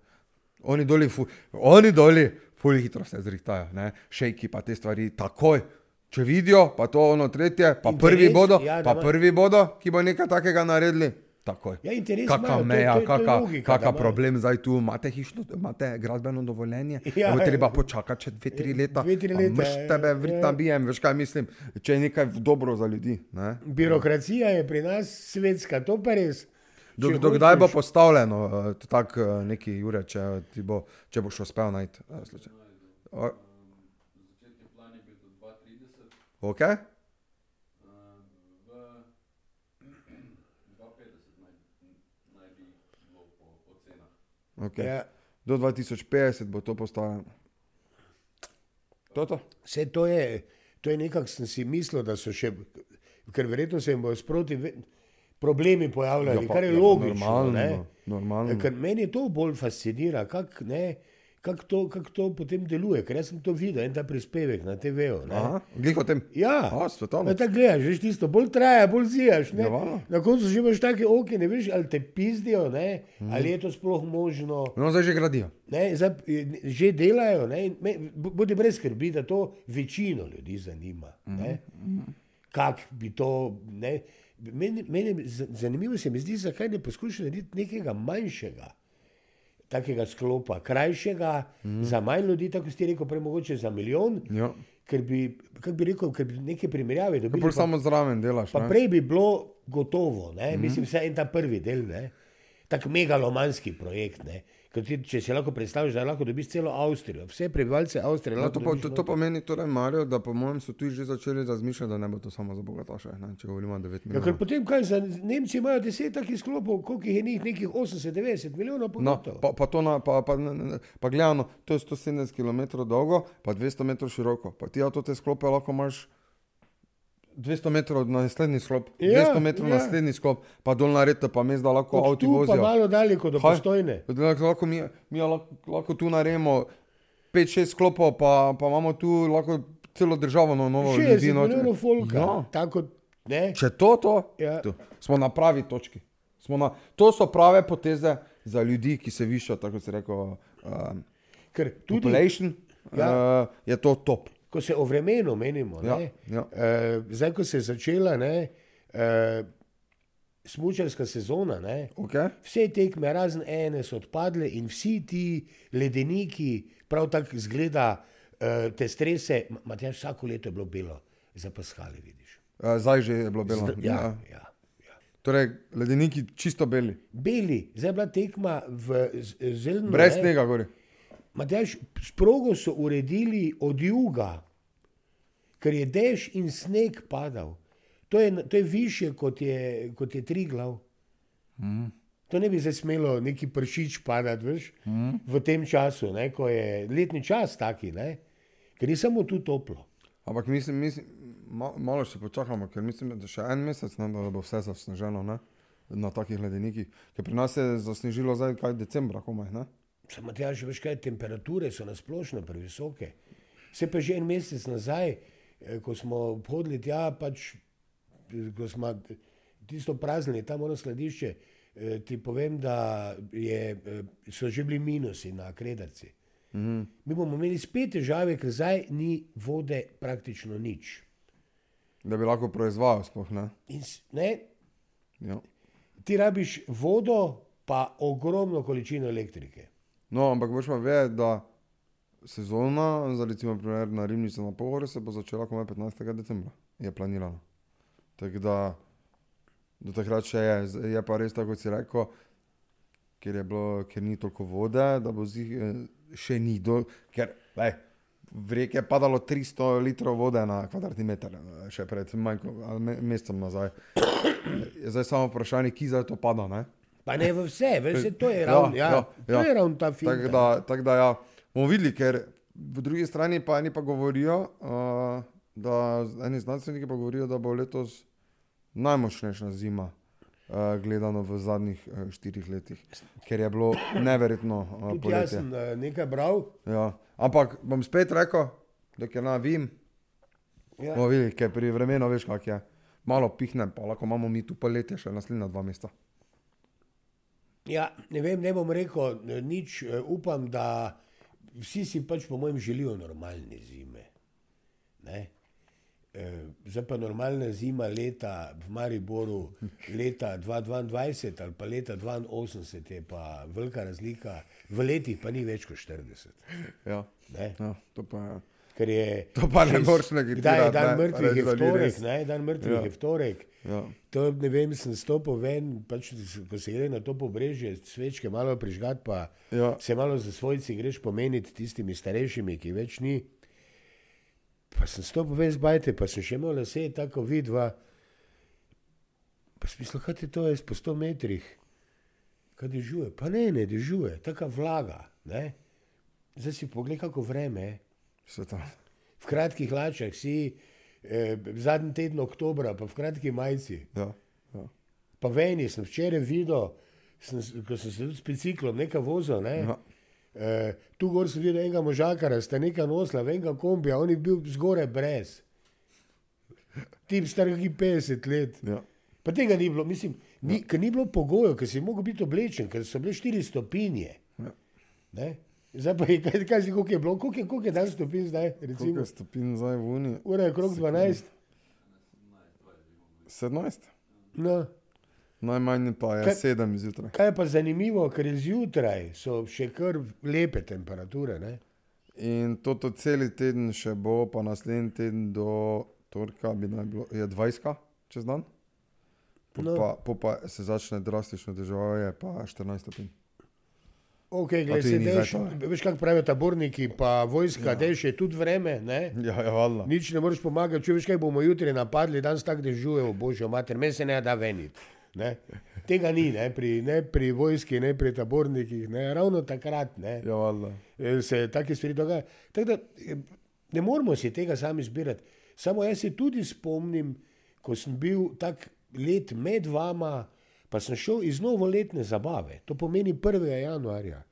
oni doli, fu, oni doli, fully hitro se zrihtajajo, šejki pa te stvari takoj. Če vidijo, pa to ono tretje, pa Interes, prvi bodo, ja, pa prvi bodo, ki bo nekaj takega naredili. Takoj. Ja, interes Kaka imajo, to- meja, to je- to je kaka, logika, kaka problem zdaj tu, imate hišno, imate gradbeno dovoljenje, Ja, ja, bo treba ja. počakati še dve, tri leta. Dve, tri leta, Mrš ja, tebe ja. vrta bijem, veš kaj mislim, če je nekaj dobro za ljudi. Ne? Birokracija je pri nas svetska, to pa res. Do, do kdaj bo postavljeno, uh, tako uh, neki Jure, če, ti bo, če boš uspel najti? Uh, slučaj. O- Ok? Okay. Ja, Do 2050 bo to postavljeno. To to. vse to je, to je nekako sem si mislil, da so še, ker verjetno se jim bodo sproti problemi pojavljali, Ja, pa- kar je ja, logično. normalno, ne. normalno. Ker meni to bolj fascinira, kako kak to, kak to potem deluje. Ker jaz sem to videl, en ta prispevek na TV-u. glih o tem. Ja, A, svetovno. Tako gledaš, veš tisto, bolj traja, bolj zijaš. ne. Ja. Na koncu že imaš take oči, ne veš, ali te pizdijo, ne, Mhm. ali je to sploh možno. No, zdaj že gradijo. Ne, zdaj, že delajo, ne, bodi brez skrbi, da to večino ljudi zanima. Ne, Kak bi to. Ne, meni, meni, zanimivo se mi zdi, zakaj ne poskušajo narediti nekega manjšega. Takega sklopa, krajšega, mm. za manj ljudi, tako si ti rekel, prej mogoče za milijon, Ja. ker bi, kako bi rekel, ker bi neke primerjave dobili. Bolj pa- samo zraven delaš. Pa ne. prej bi bilo gotovo, ne? Mm -hmm. mislim, vse en ta prvi del, ne? tak megalomanski projekt. Ne? Ti, če si lahko predstavljaš, da lahko dobiš celo Avstrijo, vse prebivalce Avstrije. No, to, pa, dobiš to, to pomeni, torej, Marijo, da po mojem so tu že začeli razmišljati, da ne bo to samo za bogataše, ne, če govorimo o 9 Ja, ker milijonov. potem kaj, za Nemci imajo deset takih sklopov, koliko jih je njih, nekih 80-90 milijonov No, pogodov. pa, pa, to na, pa, pa, ne, ne, pa gledano, to je 170 km dolgo, pa 200 metrov široko. Pa ti avto te sklope lahko imaš 200 metrov na naslednji sklop, Ja, 200 metrov ja. na naslednji sklop, pa dol na red, pa mes, da lahko avti tu pa vozijo. malo dalje kot do postojne. Lahko, mi, mi lahko, lahko tu naredimo 5-6 sklopov, pa, pa imamo tu lahko celo državo na novo 60 ljudi. noter. milijonov folka. Ja. Tako, ne? Če to, to Ja. tu, smo na pravi točki. Smo Na, to so prave poteze za ljudi, ki se višajo, tako se reče, um, Ker tudi, population, ja. uh, je to top. Ko se o vremenu menimo, Ja, ne, ja. eh, zdaj, ko se je začela ne, eh, smučarska sezona, ne, Okay? vse tekme, razen ene, so odpadle in vsi ti ledeniki, prav tako zgleda, eh, te strese, Matjaš, vsako leto je bilo belo, za paskale vidiš. Uh, zdaj že je bilo belo. Zd- ja, ja, ja. Torej, ledeniki čisto beli, Beli, zdaj je bila tekma v zelenem. brez snega gori. Matjaž, sprogo so uredili od juga, ker je dež in sneg padal. To je, to je više kot je, kot je tri glav. Mm. To ne bi zdaj smelo neki pršič padati, veš, mm. v tem času, ne, ko je letni čas taki, ne, ker ni samo tu toplo. Ampak mislim, mislim ma, malo še počakamo, ker mislim, da še en mesec ne, da bo vse zasneženo ne, na takih ledenikih. Ker pri nas je zasnežilo zdaj kaj decembra, komaj. Ne? Samo tja že veš kaj, temperature so nasplošno previsoke. Se pa že en mesec nazaj, eh, ko smo hodili tja, pač, eh, ko smo tisto praznili, tam ono skladišče, eh, ti povem, da je, so že bili minusi na kredarci. Mm. Mi bomo imeli spet težave, ker zdaj ni vode praktično nič. Da bi lahko proizvajal, sploh ne. In, ne Ja. ti rabiš vodo, pa ogromno količino elektrike. No, ampak boš pa vedeti, da sezona, za recimo na Rimnici na Pohore, se bo začela komaj 15. decembra, je planirano. Tako da do takrat še je, je pa res tako, kot si rekel, ker, je bilo, ker ni toliko vode, da bo zih, eh, še ni do, ker lej, v reki je padalo 300 litrov vode na kvadratni meter, eh, še pred manj kot ali me- mesecem nazaj. Je zdaj samo vprašanje, ki zdaj to pada, ne? Pa ne v vse, saj to je Ja, ravno ja, ja, ja, to ja. je ravno ta film. Tako da, tak da ja, bomo videli, ker v drugi strani pa eni pa govorijo, uh, da eni znanstveniki pa govorijo, da bo letos najmočnejša zima. Uh, gledano v zadnjih uh, štirih letih, ker je bilo neverjetno uh, Tudi jaz poletje. sem eh, nekaj bral. Ja. Ampak bom spet rekel, dokler ne vem, Ja. bomo videli, ker pri vremenu veš, kak je. Malo pihne, pa lahko imamo mi tu poletje še naslednja dva mesta. Ja, ne vem, ne bom rekel eh, nič, eh, upam, da vsi si pač po mojem želijo normalne zime. Ne? Eh, Zdaj pa normalna zima leta v Mariboru, leta 2022 ali pa leta 2082 je pa velika razlika, v letih pa ni več kot 40. Ja. Ne? Ja, to pa je. Ker je, To pa ne moreš negitirati, Kdaj je dan mrtvih, je vtorek, ne, dan mrtvih Ja. je vtorek. Ja. To ne vem, sem stopil ven, pač, ko se gre na to pobrežje, svečke malo prižgati, pa Ja. se malo za svojci greš pomeniti tistimi starejšimi, ki več ni. Pa sem stopil ven z bajte, pa sem še imel lase, tako vidva. Pa sem mislil, kaj je to, jaz po 100 metrih, kaj dežuje. Pa ne, ne dežuje, taka vlaga. Ne? Zdaj si pogled, kako vreme je. To. V kratkih hlačah si, eh, zadnji teden oktobra, pa v kratki majici. Ja. Ja. Pa veni sem včeraj videl, sem, ko sem se tudi s biciklom nekaj vozil. Ne? Ja. E, tu gor sem videl enega možakara, sta nekaj nosila, enega kombija, on je bil zgoraj brez. Tip star ki 50 let. Ja. Pa tega ni bilo, mislim, ni, ker ni bilo pogojev, ker si mogel biti oblečen, ker so bile 4 stopinje. Ja. Ne? Zdaj pa je, kaj, kaj si, koliko je bilo, koliko je, koliko je dan stopinj zdaj, Koliko recimo, je stopinj zdaj v Uniji? ura je krok 12. 17. No. Najmanj pa je Kaj- 7 zjutraj. Kaj je pa zanimivo, ker je zjutraj so še kar lepe temperature. Ne? In to, to cel teden še bo, pa naslednji teden do torka bi naj bilo, je 20 čez dan. Po, no. pa, po pa se začne drastično deževanje, pa 14 stopinj. Ok, A gledaj, tudi se zdaj veš, kako pravijo taborniki, pa vojska, ja. dež je tudi vreme, ne? Ja, ja, valjda. Nič ne moreš pomagati, če veš, kaj bomo jutri napadli, danes tako dežuje, o božjo mater, meni se ne da veniti. Ne? Tega ni, ne pri, ne pri vojski, ne pri tabornikih, ne? ravno takrat ne? Ja, valjda. eh, se take stvari dogajajo. Tako da eh, ne moramo si tega sami izbirati. Samo jaz se tudi spomnim, ko sem bil tak let med vama, pa sem šel iz novoletne zabave, to pomeni 1. januarja,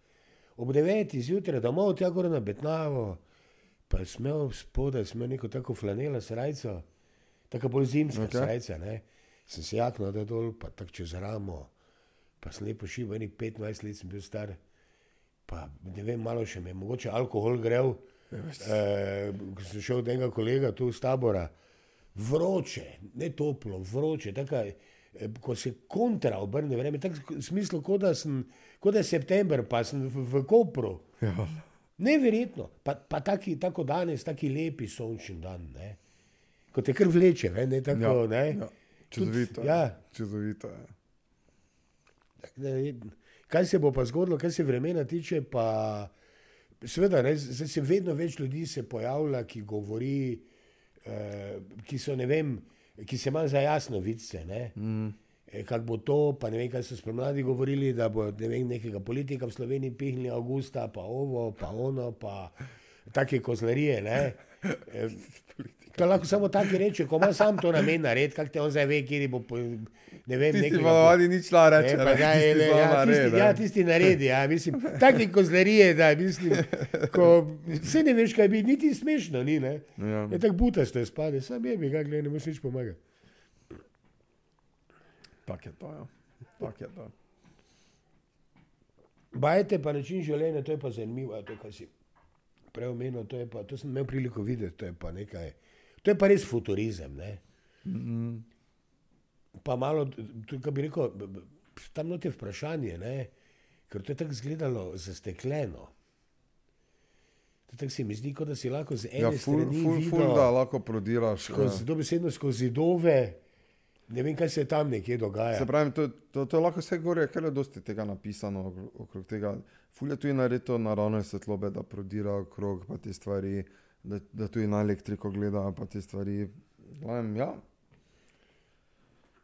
ob 9. zjutraj domov, tja gor na Betnavo, pa sem imel spodaj, sem imel neko tako flanela srajco, tako bolj zimska Ok. okay. srajca, ne. sem se jaknil da dol, pa tako čez ramo, pa sem lepo šiv, enih 15 let sem bil star, pa ne vem, malo še me je mogoče alkohol grev. Eh, ko sem šel od enega kolega tu z tabora, vroče, ne toplo, vroče, tako, eh, ko se kontra obrne vreme, tako v smislu, kot da, sem, kot da je september, pa sem v, v Kopru. Ja. Neverjetno, pa, pa taki, tako danes, taki lepi sončni dan, ne? ko te kar vleče, ve, ne tako. Ja, ne? ja. Čudovito. je. ja. Čudovito je. Da je- Kaj se bo pa zgodilo, kar se vremena tiče, pa seveda, ne, se vedno več ljudi se pojavlja, ki govori, eh, ki so, ne vem, ki se manj za jasno vidce, ne. Mm. eh, kako bo to, pa ne vem, kaj so spomladi govorili, da bo ne vem, nekega politika v Sloveniji pihnili avgusta, pa ovo, pa ono, pa take kozlarije. Ne? To lahko samo tako reče, ko ima sam to namen narediti, kako te on zdaj ve, kje bo. Po, ne vem, Tisti nekega pa po- navadi nič la reče. Ne, pa ne, ja, tisti le, zelo ja, tisti, ne. ja, tisti naredi, ja, mislim, taki kozlarije, da mislim, ko vse ne veš, kaj bi, niti smešno ni, ne. Ja. Je tako butasto je spade, sam je bi, kaj ne moreš nič pomagati. Tako je to, ja. Tako je to. Bajte pa način življenja, to je pa zanimivo, to, kar si prej omenil, to, je pa, to sem imel priliko videti, to je pa nekaj, to je pa res futurizem, ne. Pa malo, tudi, kaj bi rekel, tam note vprašanje, ne, ker to je tako izgledalo zastekleno. To tako se mi zdi, kot da si lahko z ene Ja, ful, strani ful, videl ful, da lahko prodiraš. skozi, eh, dobesedno skozi zidove, ne vem, kaj se tam nekje dogaja. Se pravi, to, to, to je lahko vse gore, ker je dosti tega napisano okro- okrog tega. Ful je tudi naredito naravne svetlobe, da prodira okrog pa te stvari, da, da tudi na elektriko gleda pa te stvari. Glavnem, ja.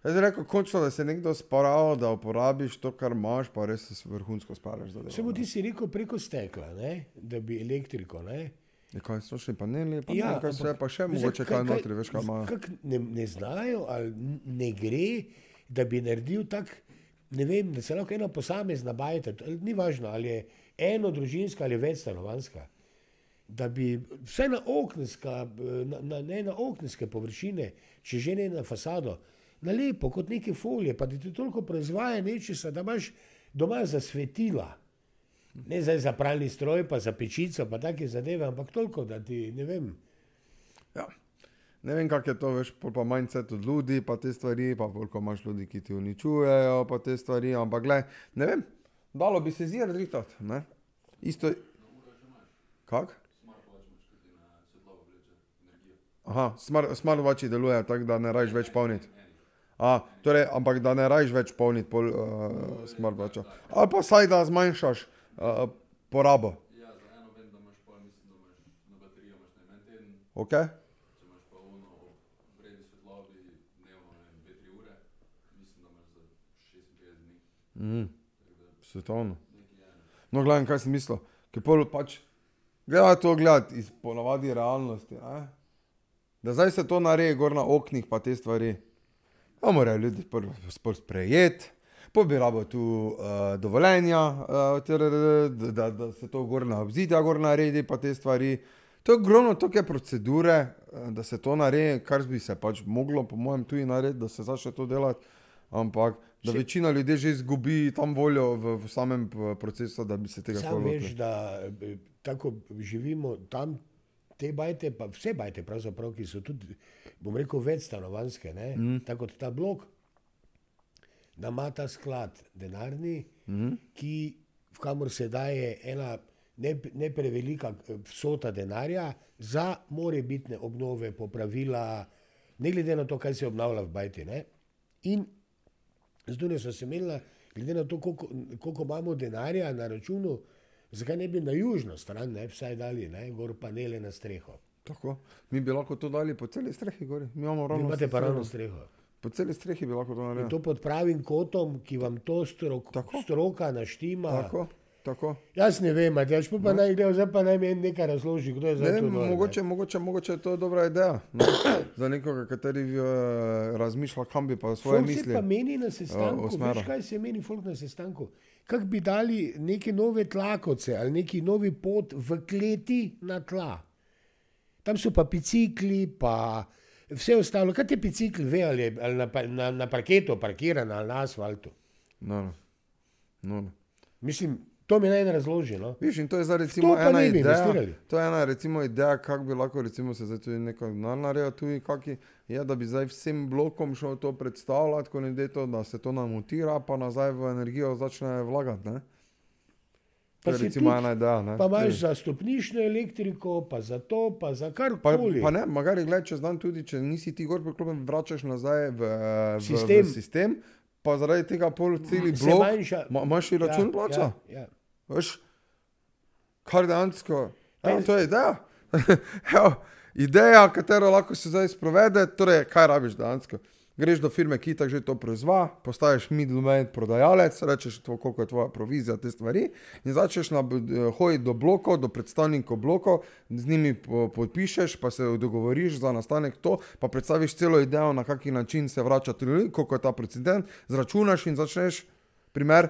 Jaz rekel, končno, da se nekdo sparal, da uporabiš to, kar imaš, pa res se vrhunsko sparaš. Bo ti si rekel preko stekla, ne? da bi elektriko. Ne? Je kaj sončni paneli, pa, Ja, ja, kaj se, pa še Zdaj, mogoče kaj- kaj notri, veš kaj imajo. Ne, ne znajo ali ne gre, da bi naredil tak, ne vem, da se lahko ena posamezna bajta, ni važno, ali je eno družinska ali več stanovanska, da bi vse na okneska, na, na, na okneske površine, če že ne na fasado, na lepo, kot neke folije, pa da ti toliko proizvaja nečesa, da imaš doma zasvetila. Ne zdaj za pralni stroj, pa za pečico, pa take zadeve, ampak toliko, da ti ne vem. Ja. Ne vem, kako je to, veš, pa manj set od ljudi, pa te stvari, pa koliko imaš ljudi, ki ti uničujejo, pa te stvari, ampak gled, ne vem, dalo bi se zirati, ne? Isto. Kak? Aha, smart, smartwatchi delujejo tako, da ne rajš več polniti. A, torej, ampak da ne rajš več polniti pol uh, smartwatcha. Ali pa saj da zmanjšaš uh, porabo. Ja, Okay? če imaš pa uno ob vredi svetlobi dnevno, ne vem, dve, tri ure, mislim, da imaš za 56 dni. Mm, da svetovno. No, gledam, kaj sem mislil. Ker pol pač, gledaj to gledati iz ponavadi realnosti. Ne? Da zdaj se to naredi gor na oknih, pa te stvari. Pa morajo prvo spor sprejeti, pa bi rabo tu uh, dovoljenja, uh, trrr, da, da, se to gor na obzidja gor naredi, pa te stvari. To je ogromno toke procedure, eh, da se to naredi, kar bi se pač moglo, po mojem, tudi narediti, da se začne to delati. Ampak da večina ljudi že izgubi tam voljo v, v samem procesu, da bi se tega Sam sploh veš, lotili. da eh, tako živimo tam, te bajte, pa vse bajte, ki so tudi, bom rekel, večstanovanske, mm. tako kot ta blok, da ima ta sklad denarni, mm. ki, v kamor se daje ena ne, ne prevelika eh, vsota denarja za morebitne obnove, popravila, ne glede na to, kaj se obnavlja v bajti. Ne? In Zdaj so se imeli, glede na to, koliko, koliko imamo denarja na računu, zakaj ne bi na južno stran, ne, vsaj dali, ne, gor panele na streho. Tako. Mi bi lahko to dali po celi strehi gori. Mi imamo ravno imate pa ravno streho. Po celi strehi bi lahko to In naredili. to pod pravim kotom, ki vam to strok, Tako. stroka naštima. Tako, tako. Jaz ne vem, Matjaž, pa, pa naj gre, zdaj pa naj meni nekaj razloži, kdo je Ne zdaj vem, to dol, ne. mogoče, mogoče, mogoče je to dobra ideja. Ne? Za nekoga, kateri uh, razmišlja, kam bi pa svoje Folk se misli. pa meni na sestanku, usmeril. veš kaj se meni folk na sestanku? Kako bi dali neke nove tlakovce ali neki novi pot v kleti na tla. Tam so pa bicikli, pa vse ostalo. Kaj ti bicikli ve, ali je ali na, na, na parketu parkiran ali na asfaltu? No, no. Mislim, to mi naj razloži. No? Viš, in to je zdaj recimo pa ena ideja. investirali. To je ena recimo ideja, kako bi lahko recimo se zdaj tudi denar naredil, tudi kaki, je, da bi zdaj vsem blokom šel to predstavljati, ko ne to, da se to namutira, pa nazaj v energijo začne vlagati. Ne? To Pa je recimo tudi- ena ideja. Ne? Pa imaš za stopniščno elektriko, pa za to, pa za Pa, karkoli. pa ne, magari gledaj, če znam tudi, če nisi ti gor priklopljen, vračaš nazaj v, v, Sistem. v sistem, pa zaradi tega pol celi blok, manjša- ma, in račun plača. Ja, ja. Veš, kar dejansko, ja, je- to je ideja. Evo, ideja, katero lahko se zdaj sprovede, torej, kaj rabiš dejansko. Greš do firme, ki tako že to proizvaja, postaješ middleman, prodajalec, rečeš, tvo, koliko je tvoja provizija, te stvari. In začneš na, eh, hoditi do blokov, do predstavnikov blokov, z njimi po, podpišeš, pa se dogovoriš za nastanek to, pa predstaviš celo idejo, na kaki način se vrača ljudi, koliko je ta precedent, zračunaš in začneš. Primer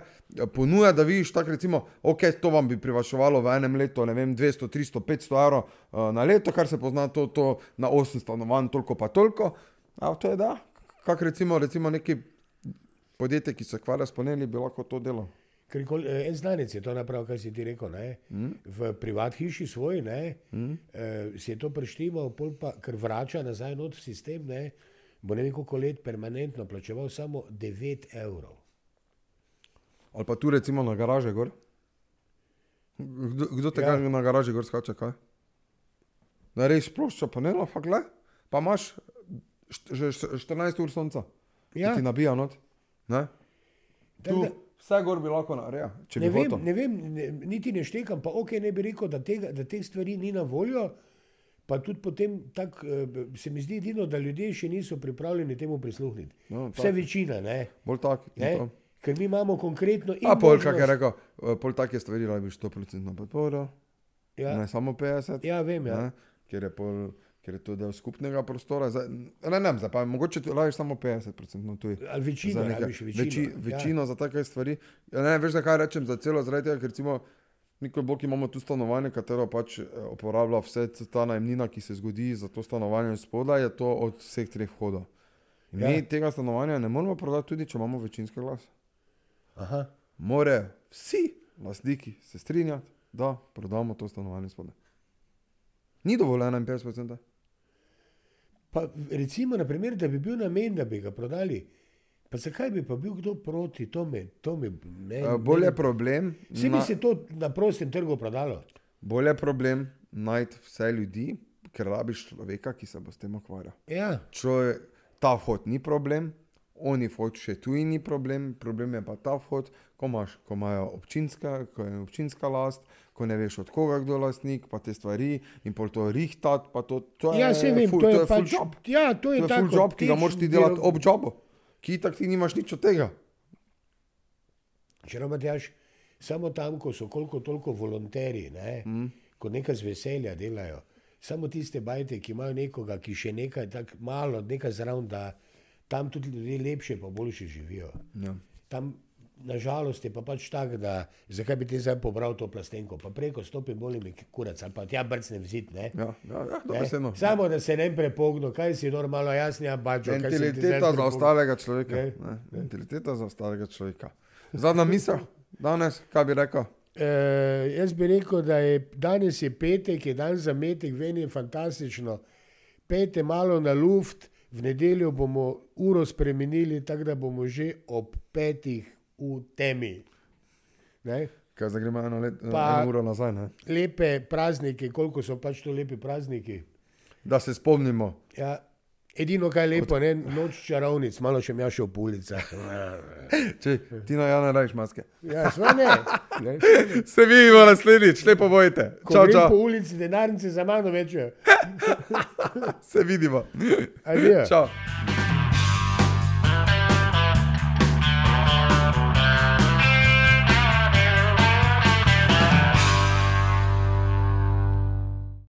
ponuja, da vidiš, tako recimo, ok, to vam bi privačevalo v enem letu, ne vem, 200, 300, 500 evrov uh, na leto, kar se pozna to, to na 8 stanovanj, toliko pa toliko. A to je da, kak recimo, recimo neki podjetje, ki se ukvarja s paneli, bi lahko to delo. Ker kol, eh, en znanec je to napravil, kar si ti rekel. Ne? Mm. V privat hiši svoj, ne, mm. eh, si je to preštival, pol pa, ker vrača nazaj not v sistem, ne, bo ne vem koliko let permanentno plačeval samo 9 evrov. Ali pa tu recimo na garaže gor. Kdo, kdo tega ja. na garaži gor skače, kaj? Res ploščo pa gle, pa imaš št- že št- 14 ur sonca. Ja. Ti nabija not. Ne? Tu, da- vse gor bi lahko naredil, če bi Ne vem, ne vem ne, niti ne štekam, pa ok, ne bi rekel, da, tega, da teh stvari ni na voljo. Pa tudi potem tak, eh, se mi zdi edino, da ljudje še niso pripravljeni temu prisluhniti. No, Vse tak. večina, ne? Bolj tak. ne? to. Ker mi imamo konkretno. in A pol, možnost- kak je rekel, eh, pol take stvari rabiš 100% podporo, Ja, ne samo 50. ja vem. Ja. ne, ker, je pol, ker je to del skupnega prostora. Zdaj, ne, ne, zdaj pa mogoče rabiš samo 50%. No, tuj. Ali večino, za nekaj- rabiš večino. Veči, ja. večino za take stvari. Ja, ne, veš, zakaj rečem za celo zaradi tega, ker recimo nikoli bolj imamo tu stanovanje, katero pač eh, uporablja vse ta najemnina, ki se zgodi za to stanovanje spodaj, je to od vseh treh vhodov. Ja. Mi tega stanovanja ne moremo prodati, tudi če imamo večinski glas. Aha. Morajo vsi lastniki se strinjati, da prodamo to stanovanje spodaj. Ni dovoljeno 51%. Pa recimo, naprimer, da bi bil namen, da bi ga prodali. Pa zakaj bi pa bil kdo proti tome? tome ne, Eh, Bolj je problem. Vse bi na- se to na prostem trgu prodalo. Bolj je problem najti vse ljudi, ker rabiš človeka, ki se bo s tem ukvarjal. Ja, Človek, ta vhod ni problem, oni vhod še tuji ni problem, problem je pa ta vhod, ko, imaš, ko imajo občinska, ko je občinska last, ko ne veš od koga kdo je lastnik, pa te stvari in pol to rihtat, pa to, to ja je se vem, ful, to je, full pač. job. Ja, to je, To je full job, ki ga moraš ti delati ob jobu, ki tak ti nimaš nič od tega. Če Matjaš, samo tam, ko so koliko toliko volonteri, ne, mm. ko nekaj z veselja delajo, samo tiste bajte, ki imajo nekoga, ki še nekaj tako malo, nekaj zraven, da tam tudi ljudje lepše pa boljše živijo. Ja. Tam nažalost je pa pač tako, da zakaj bi ti zdaj pobral to plastenko, pa preko stopim bolj mi kurac ali pa tja brcne vzit, ne. Ja, ja, ja, Ne? dobro se no. Samo da se ne prepogno, kaj si normalno jasnija bačo. Mentaliteta za ostalega človeka. Ne, Ne, mentaliteta za ostalega človeka. Zadnja misel, danes, kaj bi rekel? E, jaz bi rekel, da je danes je petek, je dan za metek, meni je fantastično. Pejte malo na luft, v nedeljo bomo uro spremenili, tako da bomo že ob petih v temi. Ne? Kaj zdaj gremo eno, let, Pa- eno uro nazaj, ne? Lepe praznike, koliko so pač to lepi prazniki. da se spomnimo. Ja, edino, kar je lepo, ne, noč čarovnic, malo še mi šel po ulicah. Če ti na Jana rajš maske. Ja, sva ne. ne. Se vidimo naslednjič, lepo bojte. Ko Čau, čau. po ulici, denarnice za mano večjo. Se vidimo. Adijo. Čau.